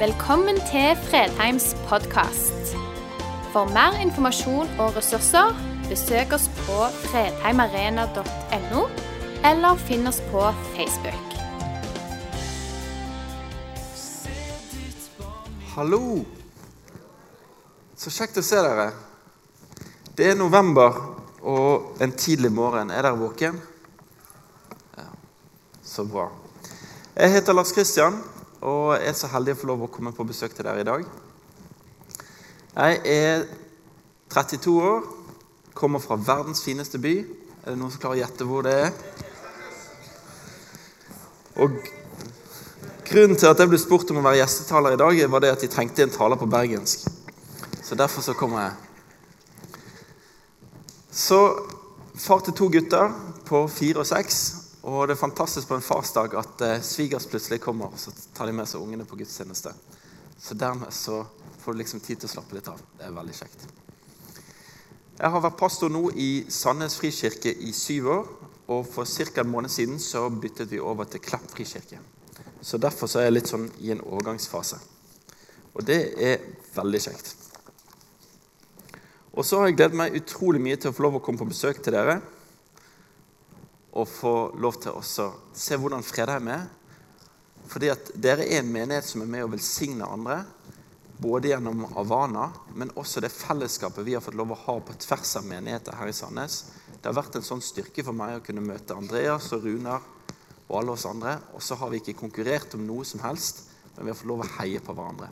Velkommen til Fredheims podkast. For mer informasjon og ressurser, besøk oss på fredheimarena.no, eller finn oss på Facebook. Hallo! Så kjekt å se dere. Det er november og en tidlig morgen. Er dere våken? Ja, så bra. Jeg heter Lars Kristian og er så heldig å få lov å komme på besøk til dere i dag. Jeg er 32 år, kommer fra verdens fineste by. Er det noen som klarer å gjette hvor det er? Og Grunnen til at jeg ble spurt om å være gjestetaler i dag, var det at de trengte en taler på bergensk. Så derfor så kommer jeg. Så far til to gutter på fire og seks. Og det er fantastisk på en farsdag at eh, svigers plutselig kommer, og så tar de med seg ungene på gudstjeneste. Så dermed så får du liksom tid til å slappe litt av. Det er veldig kjekt. Jeg har vært pastor nå i Sandnes frikirke i syv år. Og for ca. en måned siden så byttet vi over til Klepp frikirke. Så derfor så er jeg litt sånn i en overgangsfase. Og det er veldig kjekt. Og så har jeg gledet meg utrolig mye til å få lov å komme på besøk til dere. Og få lov til å se hvordan Fredheim er. Fordi at dere er en menighet som er med å velsigne andre. Både gjennom Avana, men også det fellesskapet vi har fått lov å ha på tvers av menigheter her i Sandnes. Det har vært en sånn styrke for meg å kunne møte Andreas og Runar og alle oss andre. Og så har vi ikke konkurrert om noe som helst, men vi har fått lov å heie på hverandre.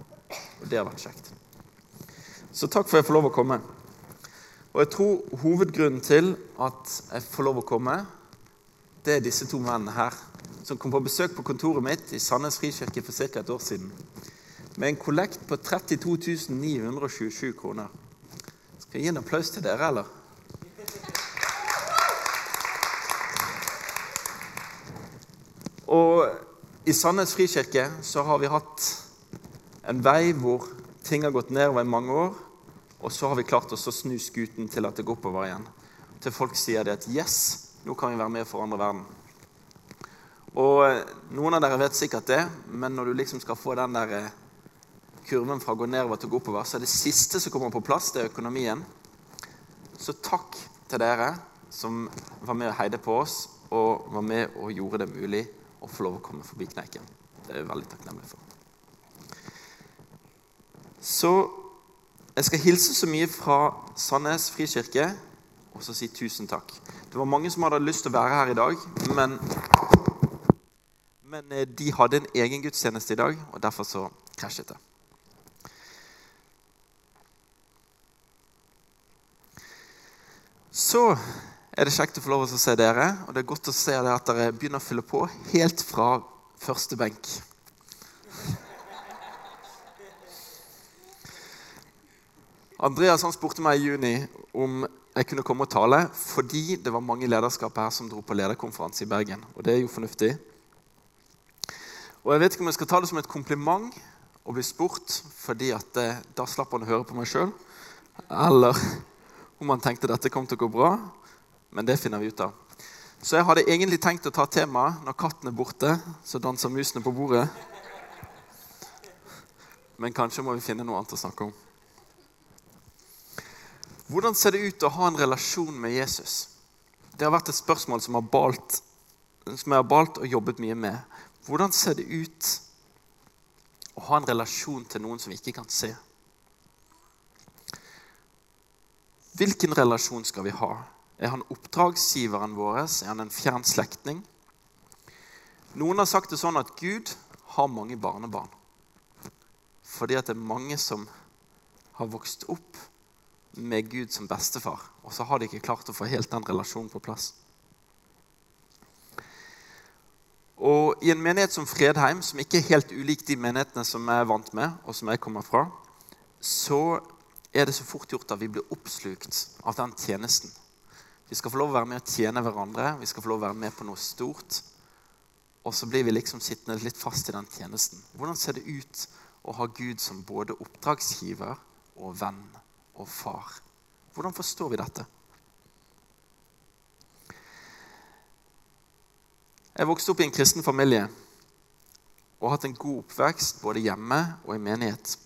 Og det har vært kjekt. Så takk for at jeg får lov å komme. Og jeg tror hovedgrunnen til at jeg får lov å komme, det er disse to mennene her. Som kom på besøk på kontoret mitt i Sandnes frikirke for ca. et år siden. Med en kollekt på 32 927 kroner. Skal jeg gi en applaus til dere, eller? Og i Sandnes frikirke så har vi hatt en vei hvor ting har gått nedover i mange år. Og så har vi klart oss å snu skuten til at det går oppover igjen. Til folk sier det at 'yes, nå kan vi være med og forandre verden'. Og Noen av dere vet sikkert det, men når du liksom skal få den der kurven fra å gå nedover til å gå oppover, så er det siste som kommer på plass, det er økonomien. Så takk til dere som var med og heide på oss, og var med og gjorde det mulig å få lov å komme forbi kneiken. Det er jeg veldig takknemlig for. Så jeg skal hilse så mye fra Sandnes frikirke og så si tusen takk. Det var mange som hadde lyst til å være her i dag, men, men de hadde en egen gudstjeneste i dag, og derfor så krasjet det. Så er det kjekt å få lov til å se dere. Og det er godt å se at dere begynner å fylle på helt fra første benk. Andreas han spurte meg i juni om jeg kunne komme og tale fordi det var mange lederskap her som dro på lederkonferanse i Bergen. Og det er jo fornuftig. Og jeg vet ikke om jeg skal ta det som et kompliment å bli spurt fordi at eh, da slapp han å høre på meg sjøl. Eller om han tenkte dette kom til å gå bra. Men det finner vi ut av. Så jeg hadde egentlig tenkt å ta temaet 'Når katten er borte, så danser musene på bordet'. Men kanskje må vi finne noe annet å snakke om. Hvordan ser det ut å ha en relasjon med Jesus? Det har vært et spørsmål som, har balt, som jeg har balt og jobbet mye med. Hvordan ser det ut å ha en relasjon til noen som vi ikke kan se? Hvilken relasjon skal vi ha? Er han oppdragsgiveren vår? Er han en fjern slektning? Noen har sagt det sånn at Gud har mange barnebarn. Fordi at det er mange som har vokst opp med Gud som bestefar, og så har de ikke klart å få helt den relasjonen på plass. Og I en menighet som Fredheim, som ikke er helt ulik de menighetene som jeg er vant med, og som jeg kommer fra, så er det så fort gjort at vi blir oppslukt av den tjenesten vi skal få lov å være med å tjene hverandre. Vi skal få lov å være med på noe stort. Og så blir vi liksom sittende litt fast i den tjenesten. Hvordan ser det ut å ha Gud som både oppdragsgiver og venn og far? Hvordan forstår vi dette? Jeg vokste opp i en kristen familie. og hatt en god oppvekst både hjemme og i menighet.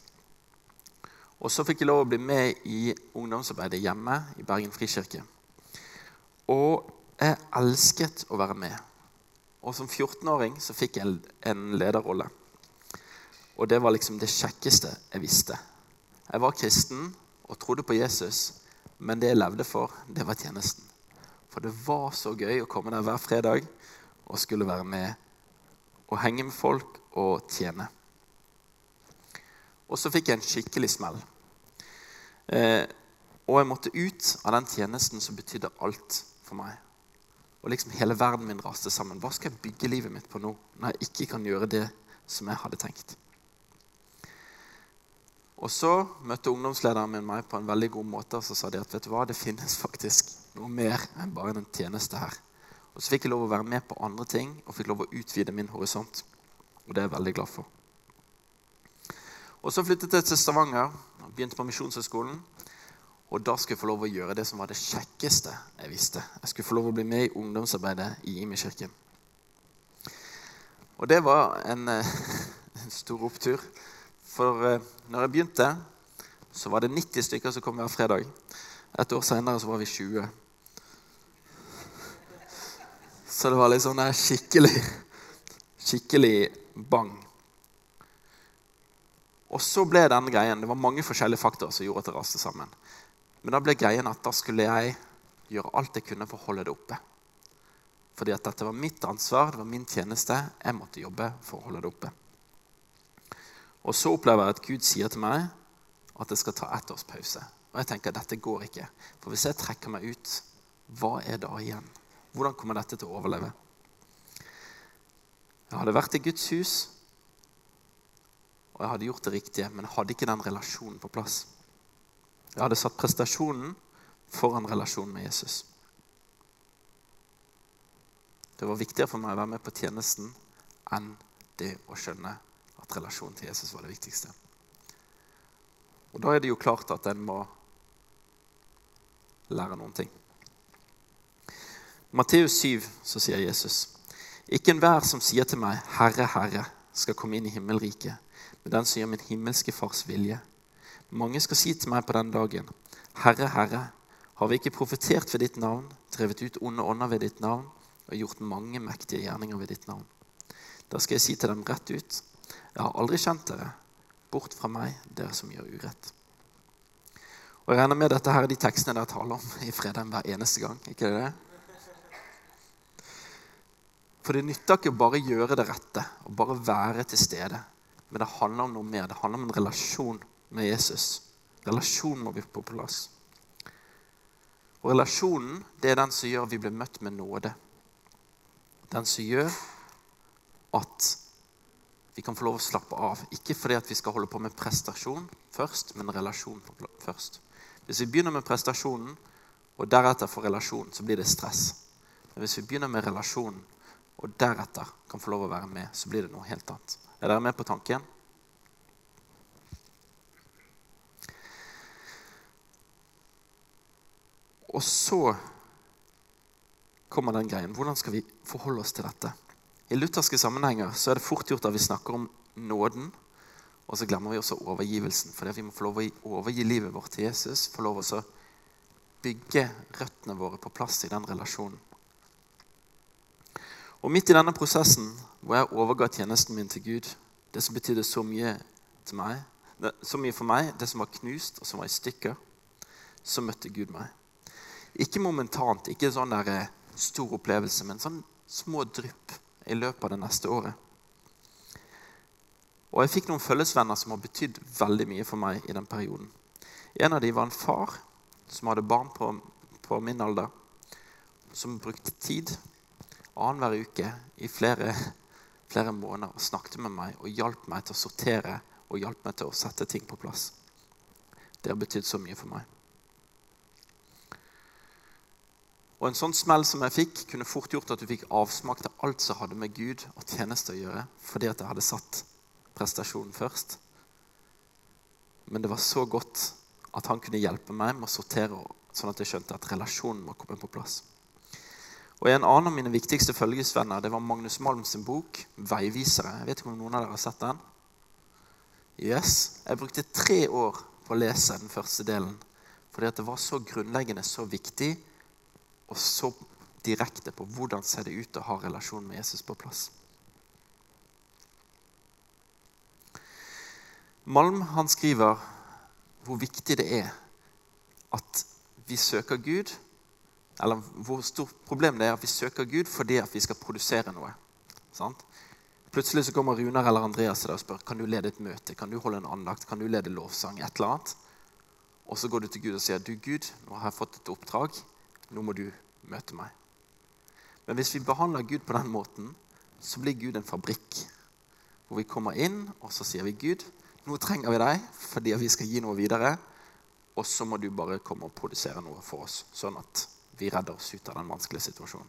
Og så fikk jeg lov å bli med i ungdomsarbeidet hjemme i Bergen frikirke. Og jeg elsket å være med. Og som 14-åring så fikk jeg en lederrolle. Og det var liksom det kjekkeste jeg visste. Jeg var kristen og trodde på Jesus, men det jeg levde for, det var tjenesten. For det var så gøy å komme der hver fredag og skulle være med og henge med folk og tjene. Og så fikk jeg en skikkelig smell. Eh, og jeg måtte ut av den tjenesten som betydde alt for meg. Og liksom hele verden min raste sammen. Hva skal jeg bygge livet mitt på nå, når jeg ikke kan gjøre det som jeg hadde tenkt? Og så møtte ungdomslederen min meg på en veldig god måte og så sa de at vet du hva, det finnes faktisk noe mer enn bare den tjeneste her. Og så fikk jeg lov å være med på andre ting og fikk lov å utvide min horisont. Og det er jeg veldig glad for. Og Så flyttet jeg til Stavanger og begynte på Misjonshøgskolen. Og da skulle jeg få lov å gjøre det som var det kjekkeste jeg visste. Jeg skulle få lov å bli med i ungdomsarbeidet i Imi-kirken. Og det var en, eh, en, stor opptur. For eh, når jeg begynte, så var det 90 stykker som kom hver fredag. Et år senere så var vi 20. Så det var litt sånn skikkelig, skikkelig bang. Og så ble den greien, Det var mange forskjellige faktorer som gjorde at det raste sammen. Men da ble greien at da skulle jeg gjøre alt jeg kunne for å holde det oppe. Fordi at dette var mitt ansvar, det var min tjeneste. Jeg måtte jobbe for å holde det oppe. Og så opplever jeg at Gud sier til meg at jeg skal ta ett års pause. Og jeg tenker at dette går ikke. For hvis jeg trekker meg ut, hva er da igjen? Hvordan kommer dette til å overleve? Jeg hadde vært i Guds hus, og jeg hadde gjort det riktige, men jeg hadde ikke den relasjonen på plass. Jeg hadde satt prestasjonen foran relasjonen med Jesus. Det var viktigere for meg å være med på tjenesten enn det å skjønne at relasjonen til Jesus var det viktigste. Og Da er det jo klart at en må lære noen ting. I Matteus 7 så sier Jesus.: Ikke enhver som sier til meg, 'Herre, Herre', skal komme inn i himmelriket, men den som gjør min himmelske Fars vilje. Mange skal si til meg på den dagen, Herre, Herre, har vi ikke profetert ved ditt navn, drevet ut onde ånder ved ditt navn og gjort mange mektige gjerninger ved ditt navn? Da skal jeg si til dem rett ut, jeg har aldri kjent dere. Bort fra meg, dere som gjør urett. Og Jeg regner med dette her er de tekstene dere taler om i fredagen hver eneste gang. ikke det? For det nytter ikke å bare gjøre det rette og bare være til stede. Men det handler om noe mer. Det handler om en relasjon med Jesus. Relasjonen må vi på plass. Og relasjonen det er den som gjør vi blir møtt med nåde. Den som gjør at vi kan få lov å slappe av. Ikke fordi at vi skal holde på med prestasjon først, men relasjon først. Hvis vi begynner med prestasjonen og deretter får relasjon, så blir det stress. Men hvis vi begynner med relasjonen og deretter kan få lov å være med, så blir det noe helt annet. Er dere med på tanken? Og så kommer den greien. Hvordan skal vi forholde oss til dette? I lutherske sammenhenger så er det fort gjort at vi snakker om nåden, og så glemmer vi også overgivelsen. Fordi vi må få lov å overgi livet vårt til Jesus. Få lov å bygge røttene våre på plass i den relasjonen. Og midt i denne prosessen hvor jeg overga tjenesten min til Gud, det som betydde så mye, meg, så mye for meg, det som var knust og som var i stykker, så møtte Gud meg. Ikke momentant, ikke sånn der eh, stor opplevelse, men sånn små drypp i løpet av det neste året. Og jeg fikk noen følgesvenner som har betydd veldig mye for meg i den perioden. En av dem var en far som hadde barn på, på min alder, som brukte tid annenhver uke i flere, flere måneder og snakket med meg og hjalp meg til å sortere og hjalp meg til å sette ting på plass. Det har betydd så mye for meg. Og En sånn smell som jeg fikk, kunne fort gjort at du fikk avsmak til alt som hadde med Gud og tjeneste å gjøre, fordi at jeg hadde satt prestasjonen først. Men det var så godt at han kunne hjelpe meg med å sortere, sånn at jeg skjønte at relasjonen må komme på plass. Og En annen av mine viktigste følgesvenner det var Magnus Malm sin bok 'Veivisere'. Jeg vet ikke om noen av dere har sett den? Yes. Jeg brukte tre år på å lese den første delen. Fordi at det var så grunnleggende, så viktig og så direkte på hvordan ser det ut å ha relasjon med Jesus på plass. Malm han skriver hvor viktig det er at vi søker Gud Eller hvor stort problem det er at vi søker Gud fordi at vi skal produsere noe. Sant? Plutselig så kommer Runar eller Andreas og spør kan du lede et møte, kan du holde en andakt, kan du lede lovsang. et eller annet. Og så går du til Gud og sier du Gud, nå har jeg fått et oppdrag. Nå må du møte meg. Men hvis vi behandler Gud på den måten, så blir Gud en fabrikk. Hvor vi kommer inn, og så sier vi Gud, nå trenger vi deg fordi vi skal gi noe videre. Og så må du bare komme og produsere noe for oss, sånn at vi redder oss ut av den vanskelige situasjonen.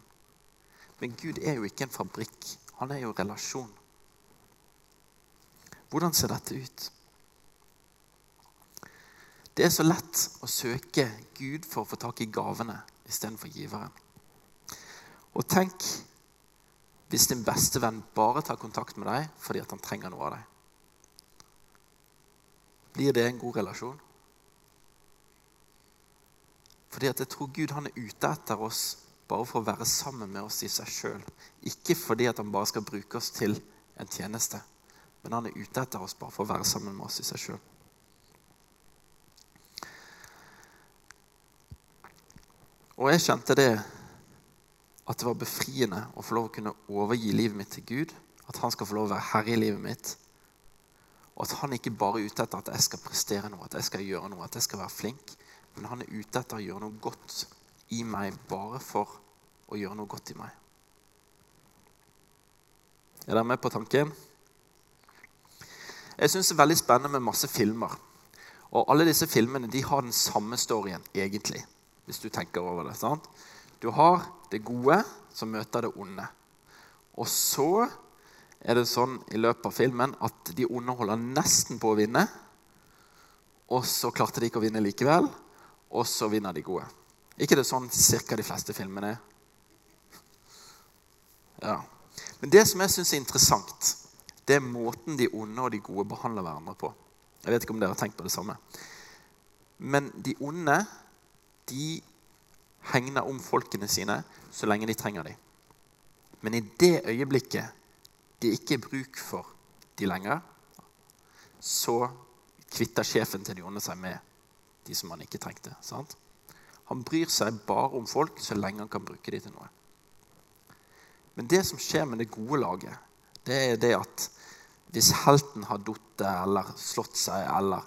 Men Gud er jo ikke en fabrikk. Han er jo relasjon. Hvordan ser dette ut? Det er så lett å søke Gud for å få tak i gavene istedenfor giveren. Og tenk hvis din beste venn bare tar kontakt med deg fordi han trenger noe av deg. Blir det en god relasjon? Fordi at jeg tror Gud han er ute etter oss bare for å være sammen med oss i seg sjøl. Ikke fordi at han bare skal bruke oss til en tjeneste, men han er ute etter oss bare for å være sammen med oss i seg sjøl. Og jeg kjente det at det var befriende å få lov å kunne overgi livet mitt til Gud. At han skal få lov å være herre i livet mitt. Og at han ikke bare er ute etter at jeg skal prestere noe, at jeg skal gjøre noe, at jeg skal være flink. Men han er ute etter å gjøre noe godt i meg bare for å gjøre noe godt i meg. Er dere med på tanken? Jeg syns det er veldig spennende med masse filmer. Og alle disse filmene de har den samme storyen, egentlig. Hvis du tenker over det. sant? Du har det gode som møter det onde. Og så er det sånn i løpet av filmen at de onde holder nesten på å vinne. Og så klarte de ikke å vinne likevel, og så vinner de gode. Ikke det sånn cirka de fleste filmene er? Ja. Men det som jeg syns er interessant, det er måten de onde og de gode behandler hverandre på. Jeg vet ikke om dere har tenkt på det samme. Men de onde de hegner om folkene sine så lenge de trenger dem. Men i det øyeblikket de ikke er bruk for de lenger, så kvitter sjefen til de onde seg med de som han ikke trengte. Sant? Han bryr seg bare om folk så lenge han kan bruke dem til noe. Men det som skjer med det gode laget, det er det at hvis helten har datt eller slått seg eller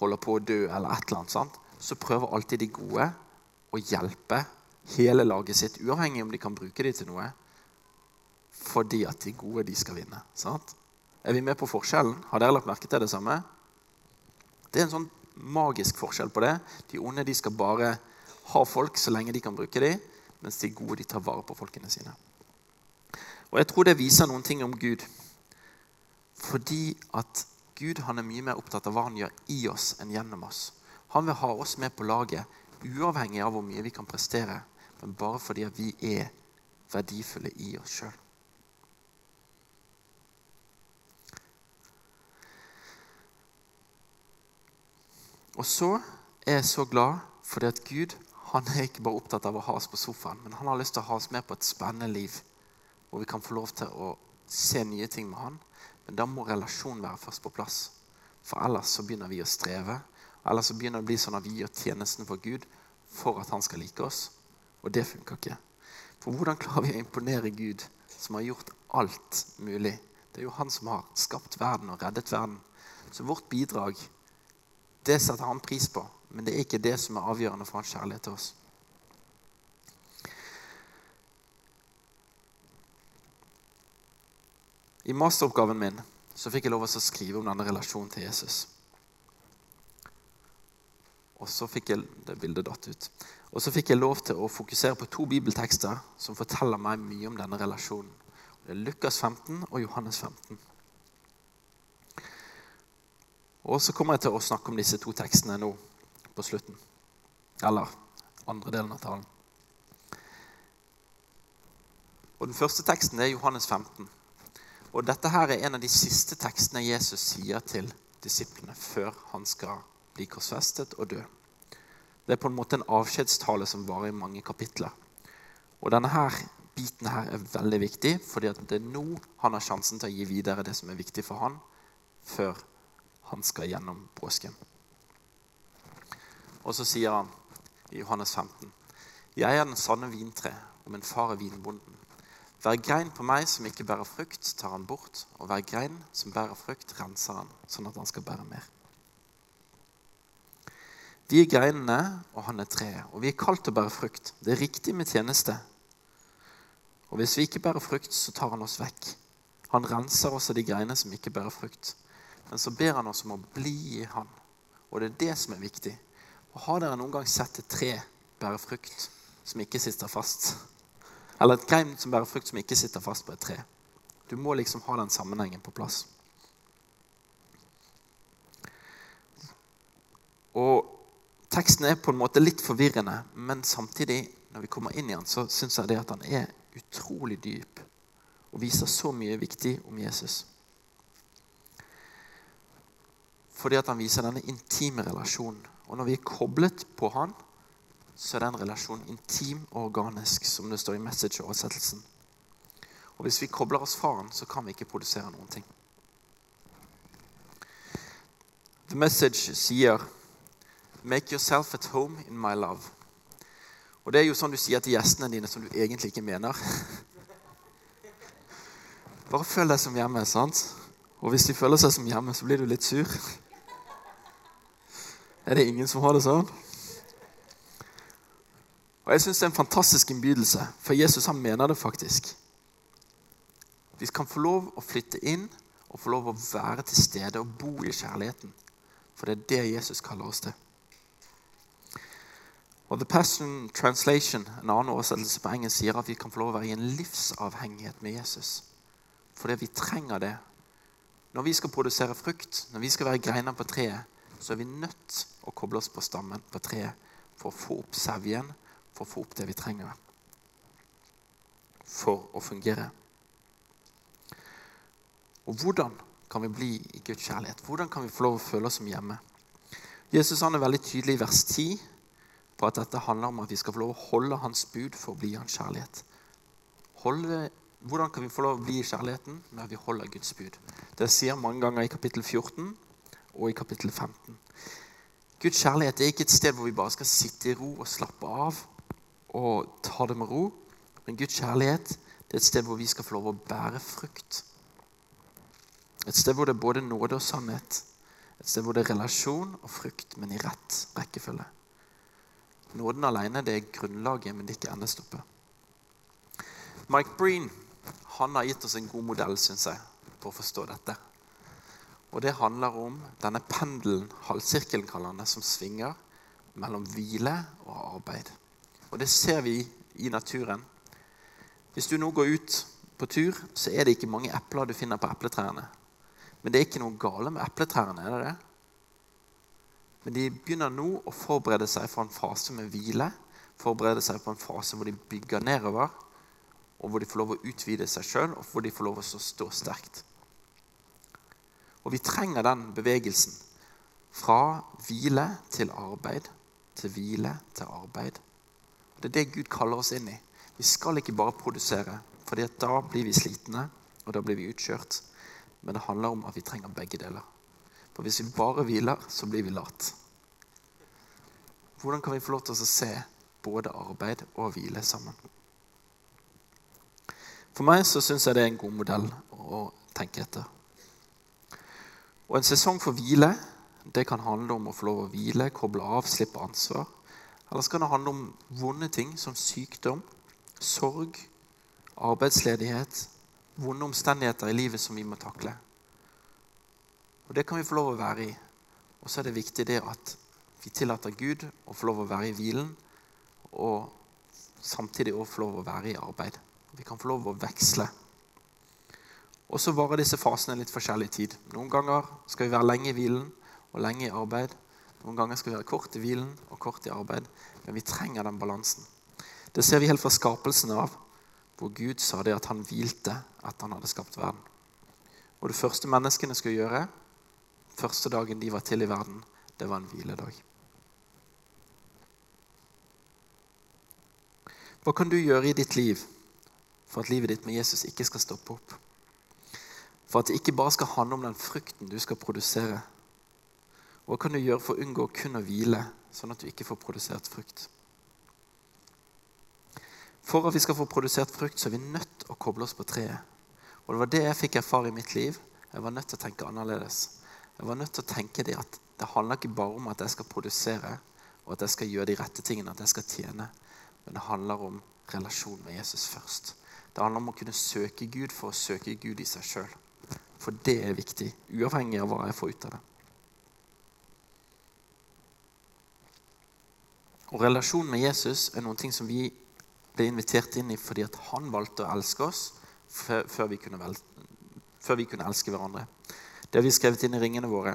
holder på å dø, eller et eller annet, sant? Så prøver alltid de gode å hjelpe hele laget sitt, uavhengig om de kan bruke dem til noe fordi at de gode de skal vinne. Sant? Er vi med på forskjellen? Har dere lagt merke til det samme? Det er en sånn magisk forskjell på det. De onde de skal bare ha folk så lenge de kan bruke dem, mens de gode de tar vare på folkene sine. Og Jeg tror det viser noen ting om Gud. Fordi at Gud han er mye mer opptatt av hva han gjør i oss, enn gjennom oss. Han vil ha oss med på laget, uavhengig av hvor mye vi kan prestere, men bare fordi vi er verdifulle i oss sjøl. Og så er jeg så glad fordi at Gud han er ikke bare opptatt av å ha oss på sofaen, men han har lyst til å ha oss med på et spennende liv hvor vi kan få lov til å se nye ting med han. Men da må relasjonen være først på plass. For ellers så begynner vi å streve. Ellers så begynner det å bli sånn at vi gjør tjenesten for Gud for at han skal like oss. Og det funker ikke. For hvordan klarer vi å imponere Gud, som har gjort alt mulig? Det er jo han som har skapt verden og reddet verden. Så vårt bidrag det setter han pris på, men det er ikke det som er avgjørende for hans kjærlighet til oss. I masteroppgaven min så fikk jeg lov å skrive om denne relasjonen til Jesus. Og så fikk jeg det bildet datt ut. Og så fikk jeg lov til å fokusere på to bibeltekster som forteller meg mye om denne relasjonen. Det er Lukas 15 og Johannes 15. Og så kommer jeg til å snakke om disse to tekstene nå på slutten. Eller andre delen av talen. Og Den første teksten er Johannes 15. Og Dette her er en av de siste tekstene Jesus sier til disiplene før han skal bli korsfestet og dø. Det er på en måte en avskjedstale som varer i mange kapitler. Og denne her biten her er veldig viktig, fordi det er nå han har sjansen til å gi videre det som er viktig for han, før han skal gjennom påsken. Og så sier han i Johannes 15.: Jeg er den sanne vintre, og min far er vinbonden. Hver grein på meg som ikke bærer frukt, tar han bort, og hver grein som bærer frukt, renser han, sånn at han skal bære mer. Vi er greinene, og han er treet, og vi er kalt til å bære frukt. Det er riktig med tjeneste. Og hvis vi ikke bærer frukt, så tar han oss vekk. Han renser også de greinene som ikke bærer frukt. Men så ber han oss om å bli i han. Og det er det som er viktig. Og Har dere noen gang sett et tre bære frukt som ikke sitter fast? Eller et grein som bærer frukt som ikke sitter fast på et tre? Du må liksom ha den sammenhengen på plass. Og Teksten er på en måte litt forvirrende, men samtidig, når vi kommer inn i den, så syns jeg det at han er utrolig dyp og viser så mye viktig om Jesus. Fordi at han viser denne intime relasjonen. Og når vi er koblet på han, så er den relasjonen intim og organisk, som det står i message-oversettelsen. Og hvis vi kobler oss fra han, så kan vi ikke produsere noen ting. The Message sier 'Make yourself at home in my love'. Og Det er jo sånn du sier til gjestene dine som du egentlig ikke mener. Bare føl deg som hjemme. sant? Og hvis de føler seg som hjemme, så blir du litt sur. Er det ingen som har det sånn? Og Jeg syns det er en fantastisk innbydelse, for Jesus han mener det faktisk. Vi kan få lov å flytte inn og få lov å være til stede og bo i kjærligheten. For det er det Jesus kaller oss til. Og The Passion Translation, en annen oversettelse på engelsk, sier at vi kan få lov å være i en livsavhengighet med Jesus. Fordi vi trenger det. Når vi skal produsere frukt, når vi skal være greiner på treet, så er vi nødt å koble oss på stammen på treet for å få opp sevjen, for å få opp det vi trenger for å fungere. Og hvordan kan vi bli i Guds kjærlighet? Hvordan kan vi få lov å føle oss som hjemme? Jesus han er veldig tydelig i vers 10 på at dette handler om at vi skal få lov å holde hans bud for å bli hans kjærlighet. Holde, hvordan kan vi få lov å bli i kjærligheten? når vi holder Guds bud. Det sier mange ganger i kapittel 14 og i kapittel 15. Guds kjærlighet er ikke et sted hvor vi bare skal sitte i ro og slappe av og ta det med ro. Men Guds kjærlighet det er et sted hvor vi skal få lov å bære frukt. Et sted hvor det er både nåde og sannhet. Et sted hvor det er relasjon og frukt, men i rett rekkefølge. Nåden alene det er grunnlaget, men det er ikke endestoppet. Mike Breen han har gitt oss en god modell synes jeg, på å forstå dette. Og Det handler om denne pendelen, halvsirkelen kaller han det, som svinger mellom hvile og arbeid. Og Det ser vi i naturen. Hvis du nå går ut på tur, så er det ikke mange epler du finner på epletrærne. Men det er ikke noe gale med epletrærne, er det det? Men de begynner nå å forberede seg for en fase med hvile. Forberede seg på en fase hvor de bygger nedover, og hvor de får lov å utvide seg sjøl, og hvor de får lov å stå sterkt. Og vi trenger den bevegelsen. Fra hvile til arbeid, til hvile til arbeid. Det er det Gud kaller oss inn i. Vi skal ikke bare produsere, for da blir vi slitne, og da blir vi utkjørt. Men det handler om at vi trenger begge deler. For hvis vi bare hviler, så blir vi lat. Hvordan kan vi få lov til å se både arbeid og hvile sammen? For meg så syns jeg det er en god modell å tenke etter. Og En sesong for hvile det kan handle om å få lov å hvile, koble av, slippe ansvar. Eller så kan det handle om vonde ting som sykdom, sorg, arbeidsledighet, vonde omstendigheter i livet som vi må takle. Og Det kan vi få lov å være i. Og så er det viktig det at vi tillater Gud å få lov å være i hvilen, og samtidig også få lov å være i arbeid. Vi kan få lov å veksle. Og så varer disse fasene litt forskjellig tid. Noen ganger skal vi være lenge i hvilen og lenge i arbeid. Noen ganger skal vi være kort i hvilen og kort i arbeid. Men vi trenger den balansen. Det ser vi helt fra skapelsen av. hvor Gud sa det at han hvilte at han hadde skapt verden. Og det første menneskene skulle gjøre, første dagen de var til i verden, det var en hviledag. Hva kan du gjøre i ditt liv for at livet ditt med Jesus ikke skal stoppe opp? For at det ikke bare skal handle om den frukten du skal produsere. Hva kan du gjøre for å unngå kun å hvile, sånn at du ikke får produsert frukt? For at vi skal få produsert frukt, så er vi nødt til å koble oss på treet. Og Det var det jeg fikk erfare i mitt liv. Jeg var nødt til å tenke annerledes. Jeg var nødt til å tenke det at det handler ikke bare om at jeg skal produsere, og at jeg skal gjøre de rette tingene, at jeg skal tjene. Men det handler om relasjon med Jesus først. Det handler om å kunne søke Gud for å søke Gud i seg sjøl. For det er viktig, uavhengig av hva jeg får ut av det. Og Relasjon med Jesus er noen ting som vi ble invitert inn i fordi han valgte å elske oss før vi, vel, før vi kunne elske hverandre. Det har vi skrevet inn i ringene våre.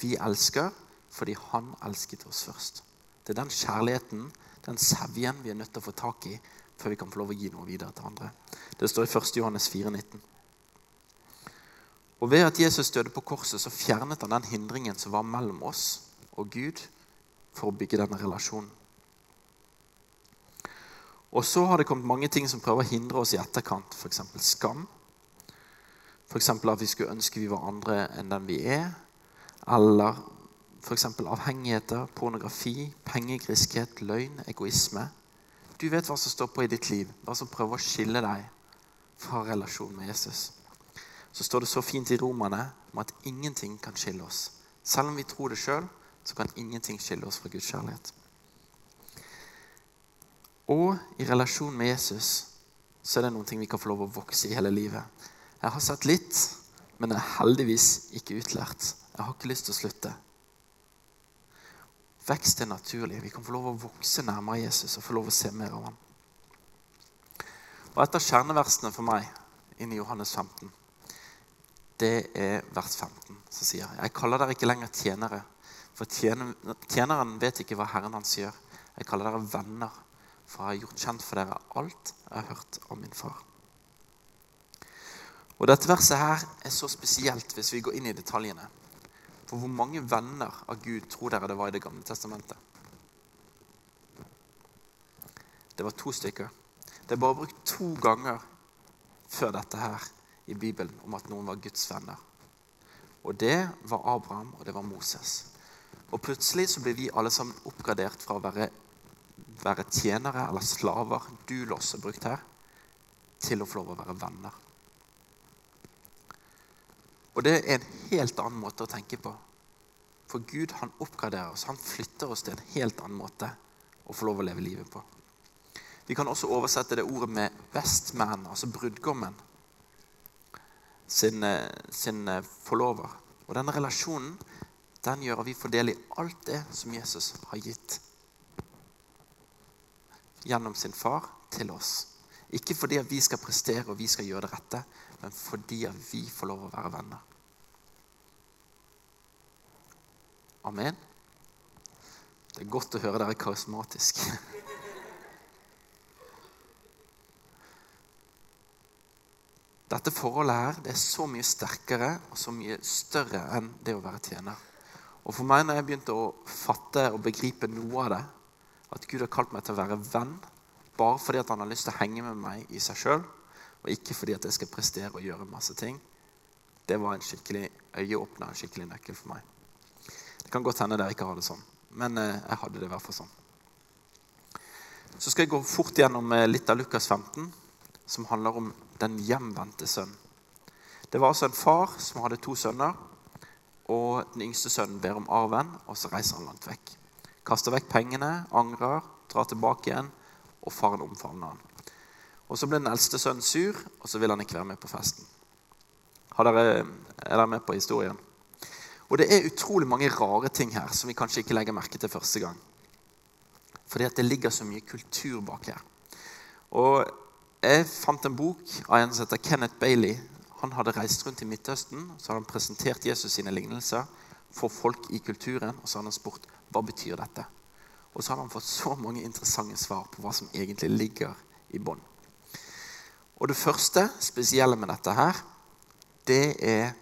Vi elsker fordi han elsket oss først. Det er den kjærligheten, den sevjen, vi er nødt til å få tak i før vi kan få lov å gi noe videre til andre. Det står i 1. Johannes 4, 19. Og Ved at Jesus døde på korset, så fjernet han den hindringen som var mellom oss og Gud, for å bygge denne relasjonen. Og så har det kommet mange ting som prøver å hindre oss i etterkant, f.eks. skam. F.eks. at vi skulle ønske vi var andre enn den vi er. Eller f.eks. avhengigheter, pornografi, pengegriskhet, løgn, egoisme. Du vet hva som står på i ditt liv, hva som prøver å skille deg fra relasjonen med Jesus. Så står det så fint i Romerne om at ingenting kan skille oss. Selv om vi tror det sjøl, så kan ingenting skille oss fra Guds kjærlighet. Og i relasjon med Jesus så er det noen ting vi kan få lov å vokse i hele livet. Jeg har sett litt, men jeg er heldigvis ikke utlært. Jeg har ikke lyst til å slutte. Vekst er naturlig. Vi kan få lov å vokse nærmere Jesus og få lov å se mer av ham. Og Et av kjerneversene for meg inni Johannes 15, det er vers 15, som sier Jeg kaller dere ikke lenger tjenere, for tjeneren vet ikke hva Herren hans gjør. Jeg kaller dere venner, for jeg har gjort kjent for dere alt jeg har hørt om min far. Og Dette verset her er så spesielt hvis vi går inn i detaljene. For hvor mange venner av Gud tror dere det var i Det gamle testamentet? Det var to stykker. Det er bare brukt to ganger før dette her i Bibelen om at noen var Guds venner. Og det var Abraham, og det var Moses. Og plutselig så blir vi alle sammen oppgradert fra å være, være tjenere eller slaver, dulos er brukt her, til å få lov å være venner. Og det er en helt annen måte å tenke på. For Gud han oppgraderer oss. Han flytter oss til en helt annen måte å få lov å leve livet på. Vi kan også oversette det ordet med 'bestman', altså brudgommen, sin, eh, sin eh, forlover. Og denne relasjonen den gjør at vi får del i alt det som Jesus har gitt gjennom sin far til oss. Ikke fordi vi skal prestere og vi skal gjøre det rette, men fordi vi får lov å være venner. Amen. Det er godt å høre dere karismatiske. Dette forholdet her, det er så mye sterkere og så mye større enn det å være tjener. Og for meg, når jeg begynte å fatte og begripe noe av det, at Gud har kalt meg til å være venn bare fordi at han har lyst til å henge med meg i seg sjøl, og ikke fordi at jeg skal prestere og gjøre masse ting. Det var en skikkelig øyeåpner, en skikkelig nøkkel for meg. Det kan godt hende dere ikke har det sånn, men eh, jeg hadde det i hvert fall sånn. Så skal jeg gå fort gjennom eh, litt av Lukas 15, som handler om den hjemvendte sønnen. Det var altså en far som hadde to sønner. og Den yngste sønnen ber om arven, og så reiser han langt vekk. Kaster vekk pengene, angrer, drar tilbake igjen, og faren omfavner han. Og Så ble den eldste sønnen sur, og så vil han ikke være med på festen. Dere, er dere med på historien? Og Det er utrolig mange rare ting her som vi kanskje ikke legger merke til første gang. Fordi at det ligger så mye kultur bak her. Og Jeg fant en bok av en som heter Kenneth Bailey. Han hadde reist rundt i Midtøsten så hadde han presentert Jesus sine lignelser for folk i kulturen. Og så hadde han spurt hva betyr dette Og så har han fått så mange interessante svar på hva som egentlig ligger i bånn. Og det første spesielle med dette her, det er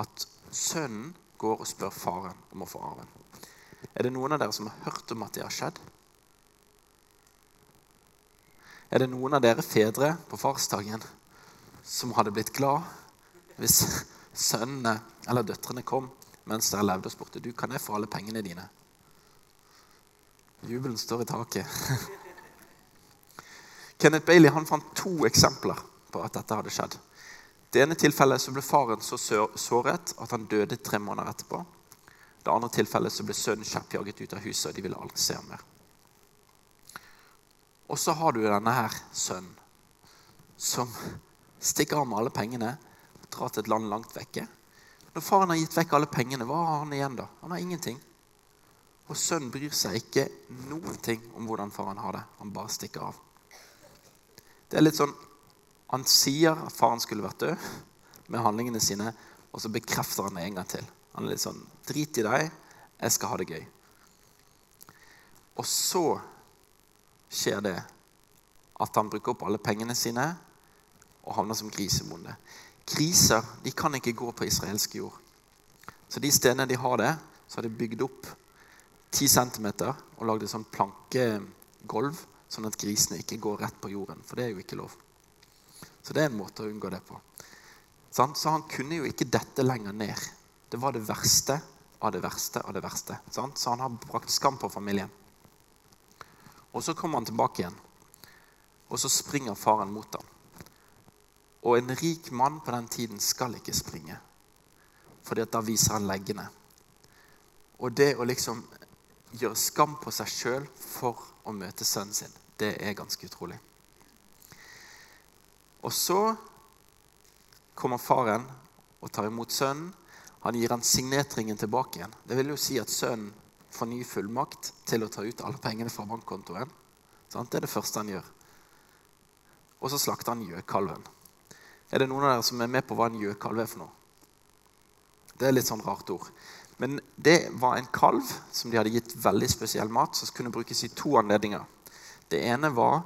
at sønnen går og spør faren om å få arven. Er det noen av dere som har hørt om at det har skjedd? Er det noen av dere fedre på farsdagen som hadde blitt glad hvis sønnene eller døtrene kom mens dere levde og spurte du, kan jeg få alle pengene dine? Jubelen står i taket. Kenneth Bailey han fant to eksempler på at dette hadde skjedd. Det ene tilfellet så ble faren så såret at han døde tre måneder etterpå. Det andre tilfellet så ble sønnen kjeppjaget ut av huset, og de ville aldri se ham mer. Og så har du denne her sønnen som stikker av med alle pengene, drar til et land langt vekke. Når faren har gitt vekk alle pengene, hva har han igjen da? Han har ingenting. Og sønnen bryr seg ikke noen ting om hvordan faren har det. Han bare stikker av. Det er litt sånn Han sier at faren skulle vært død med handlingene sine, og så bekrefter han det en gang til. Han er litt sånn Drit i deg, jeg skal ha det gøy. Og så skjer det at han bruker opp alle pengene sine og havner som grisebonde. Griser de kan ikke gå på israelsk jord. Så de stedene de har det, så har de bygd opp 10 cm og lagde sånn plankegolv, sånn at grisene ikke går rett på jorden. For det er jo ikke lov. Så det er en måte å unngå det på. Så han kunne jo ikke dette lenger ned. Det var det verste av det verste av det verste. Så han har brakt skam på familien. Og så kommer han tilbake igjen, og så springer faren mot ham. Og en rik mann på den tiden skal ikke springe, fordi da viser han leggene. Og det å liksom gjøre skam på seg sjøl for å møte sønnen sin, det er ganske utrolig. Og så kommer faren og tar imot sønnen. Han gir han signetringen tilbake igjen. Det vil jo si at sønnen får ny fullmakt til å ta ut alle pengene fra bankkontoen. Det er det første han gjør. Og så slakter han gjøkalven. Er det noen av dere som er med på hva en gjøkalv er for noe? Det er litt sånn rart ord. Men det var en kalv som de hadde gitt veldig spesiell mat, som kunne brukes i to anledninger. Det ene var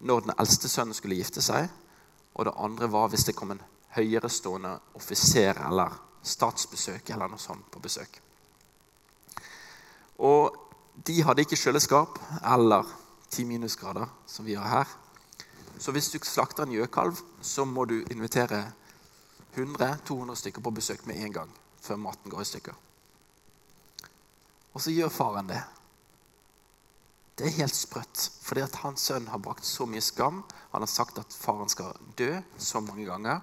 når den eldste sønnen skulle gifte seg. Og det andre var hvis det kom en høyerestående offiser eller statsbesøk eller noe sånt på besøk. Og de hadde ikke kjøleskap eller ti minusgrader, som vi har her. Så hvis du slakter en gjøkalv, så må du invitere 100-200 stykker på besøk med en gang før maten går i stykker. Og så gjør faren det. Det er helt sprøtt, fordi at hans sønn har brakt så mye skam. Han har sagt at faren skal dø så mange ganger.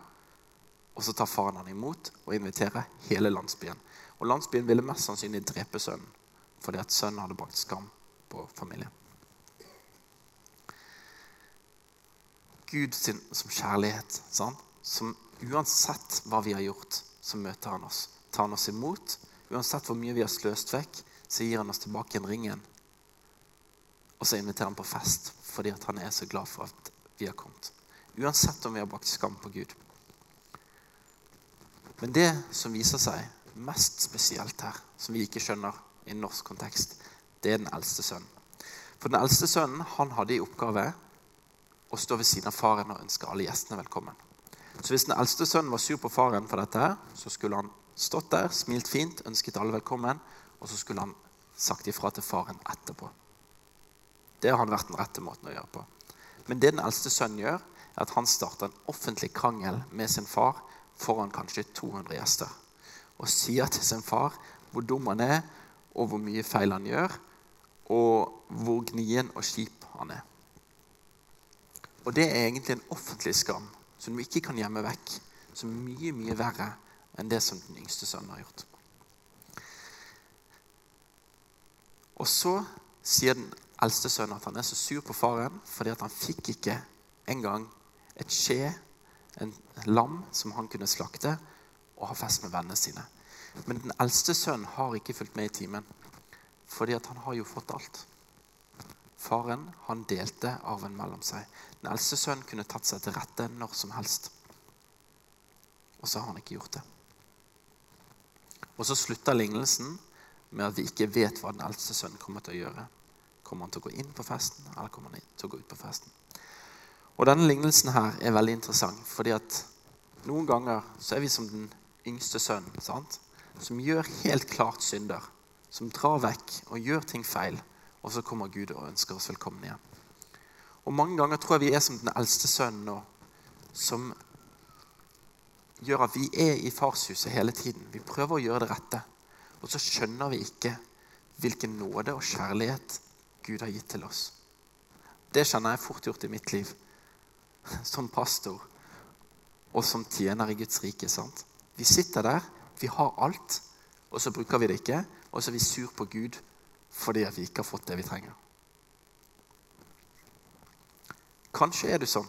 Og så tar faren han imot og inviterer hele landsbyen. Og landsbyen ville mest sannsynlig drepe sønnen fordi at sønnen hadde brakt skam på familien. Gud sin, som kjærlighet. sant? Som uansett hva vi har gjort, så møter han oss. Tar han oss imot. Uansett hvor mye vi har sløst vekk, så gir han oss tilbake igjen ringen. Og så inviterer han på fest fordi han er så glad for at vi har kommet. Uansett om vi har bakt skam på Gud. Men det som viser seg mest spesielt her, som vi ikke skjønner i norsk kontekst, det er den eldste sønnen. For den eldste sønnen han hadde i oppgave å stå ved siden av faren og ønske alle gjestene velkommen. Så hvis den eldste sønnen var sur på faren for dette, her, så skulle han stått der, smilt fint, ønsket alle velkommen, og så skulle han sagt ifra til faren etterpå. Det har han vært den rette måten å gjøre på. Men det den eldste sønnen gjør, er at han starter en offentlig krangel med sin far foran kanskje 200 gjester. Og sier til sin far hvor dum han er, og hvor mye feil han gjør, og hvor gnien og kjip han er. Og det er egentlig en offentlig skam som du ikke kan gjemme vekk. Som er mye, mye verre enn det som den yngste sønnen har gjort. Og så sier den eldste sønnen at han er så sur på faren fordi han fikk ikke engang et skje, en lam, som han kunne slakte og ha fest med vennene sine. Men den eldste sønnen har ikke fulgt med i timen fordi han har jo fått alt. Faren han delte arven mellom seg. Den eldste sønnen kunne tatt seg til rette når som helst. Og så har han ikke gjort det. Og så slutter lignelsen med at vi ikke vet hva den eldste sønnen kommer til å gjøre. Kommer han til å gå inn på festen, eller kommer han til å gå ut på festen? Og denne lignelsen her er veldig interessant, fordi at noen ganger så er vi som den yngste sønnen, sant? som gjør helt klart synder. Som drar vekk og gjør ting feil. Og så kommer Gud og ønsker oss velkommen igjen. Og mange ganger tror jeg vi er som den eldste sønnen nå, som gjør at vi er i farshuset hele tiden. Vi prøver å gjøre det rette. Og så skjønner vi ikke hvilken nåde og kjærlighet Gud har gitt til oss. Det kjenner jeg fort gjort i mitt liv som pastor og som tjener i Guds rike. sant? Vi sitter der, vi har alt, og så bruker vi det ikke. Og så er vi sur på Gud fordi vi ikke har fått det vi trenger. Kanskje er du sånn.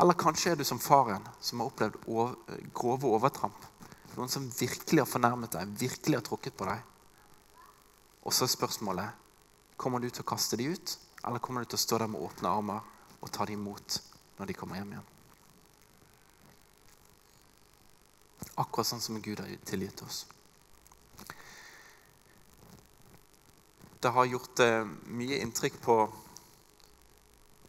Eller kanskje er du som faren som har opplevd grove overtramp. Noen som virkelig har fornærmet deg, virkelig har tråkket på deg. Og så er spørsmålet kommer du til å kaste dem ut, eller kommer du til å stå der med åpne armer og ta dem imot når de kommer hjem igjen? Akkurat sånn som Gud har tilgitt oss. Det har gjort eh, mye inntrykk på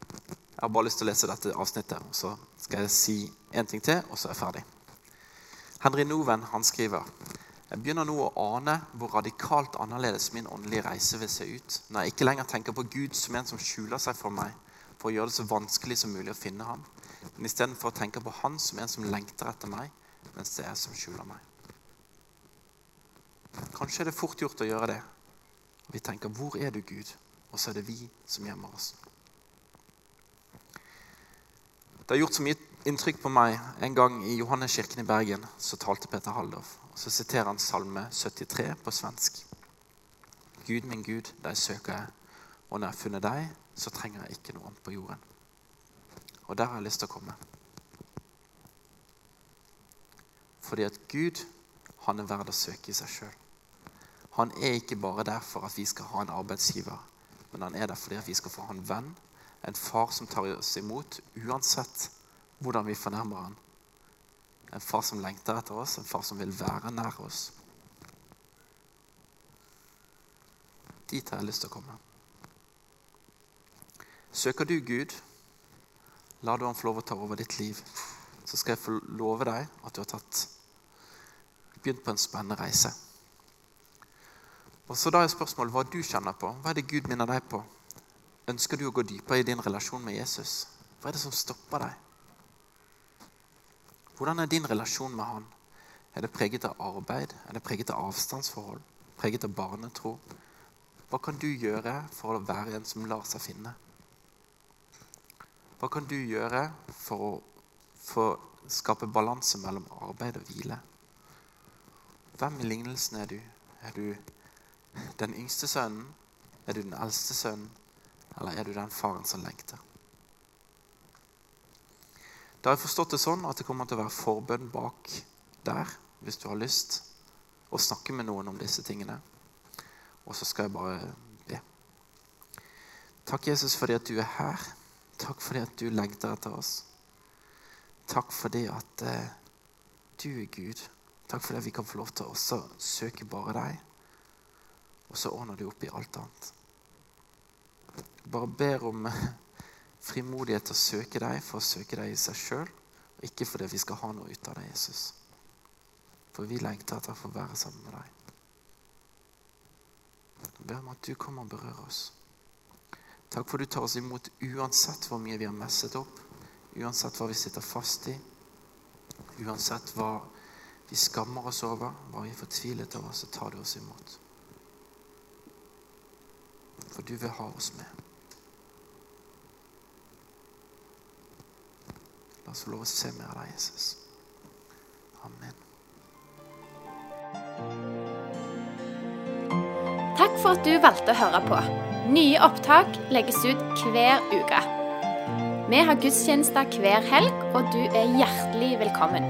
Jeg har bare lyst til å lese dette avsnittet, og så skal jeg si en ting til, og så er jeg ferdig. Henry Noven han skriver jeg begynner nå å ane hvor radikalt annerledes min åndelige reise vil se ut når jeg ikke lenger tenker på Gud som en som skjuler seg for meg for å gjøre det så vanskelig som mulig å finne ham, men istedenfor å tenke på Han som en som lengter etter meg, mens det er jeg som skjuler meg. Kanskje er det fort gjort å gjøre det. Vi tenker 'Hvor er du, Gud?' Og så er det vi som gjemmer oss. Det er gjort så mye inntrykk på meg. En gang i Johanneskirken i Bergen så talte Peter Haldorf. Så siterer han Salme 73 på svensk. Gud min Gud, deg søker jeg, og når jeg har funnet deg, så trenger jeg ikke noe annet på jorden. Og der har jeg lyst til å komme. Fordi at Gud, han er verd å søke i seg sjøl. Han er ikke bare der for at vi skal ha en arbeidsgiver, men han er der fordi at vi skal få ha en venn, en far som tar oss imot uansett hvordan vi fornærmer han. En far som lengter etter oss, en far som vil være nær oss. Dit har jeg lyst til å komme. Søker du Gud, la du ham få lov å ta over ditt liv. Så skal jeg få love deg at du har tatt begynt på en spennende reise. Og så Da er spørsmålet hva du kjenner på. Hva er det Gud minner deg på? Ønsker du å gå dypere i din relasjon med Jesus? Hva er det som stopper deg? Hvordan er din relasjon med han? Er det preget av arbeid? Er det preget av avstandsforhold? Preget av barnetro? Hva kan du gjøre for å være en som lar seg finne? Hva kan du gjøre for å for skape balanse mellom arbeid og hvile? Hvem i lignelsen er du? Er du den yngste sønnen? Er du den eldste sønnen? Eller er du den faren som lengter? Da har jeg forstått det sånn at det kommer til å være forbønn bak der, hvis du har lyst å snakke med noen om disse tingene. Og så skal jeg bare be. Takk, Jesus, fordi at du er her. Takk fordi at du lengter etter oss. Takk fordi at eh, du er Gud. Takk fordi vi kan få lov til å søke bare deg. Og så ordner du opp i alt annet. Bare ber om frimodighet til å søke deg for å søke deg i seg sjøl, og ikke fordi vi skal ha noe ut av deg, Jesus. For vi lengter etter å få være sammen med deg. Jeg ber om at du kommer og berører oss. Takk for du tar oss imot uansett hvor mye vi har messet opp, uansett hva vi sitter fast i, uansett hva vi skammer oss over, hva vi er fortvilet over, så tar du oss imot. For du vil ha oss med. La oss få lov å se mer av deg, Jesus. Amen. Takk for at du valgte å høre på. Nye opptak legges ut hver uke. Vi har gudstjenester hver helg, og du er hjertelig velkommen.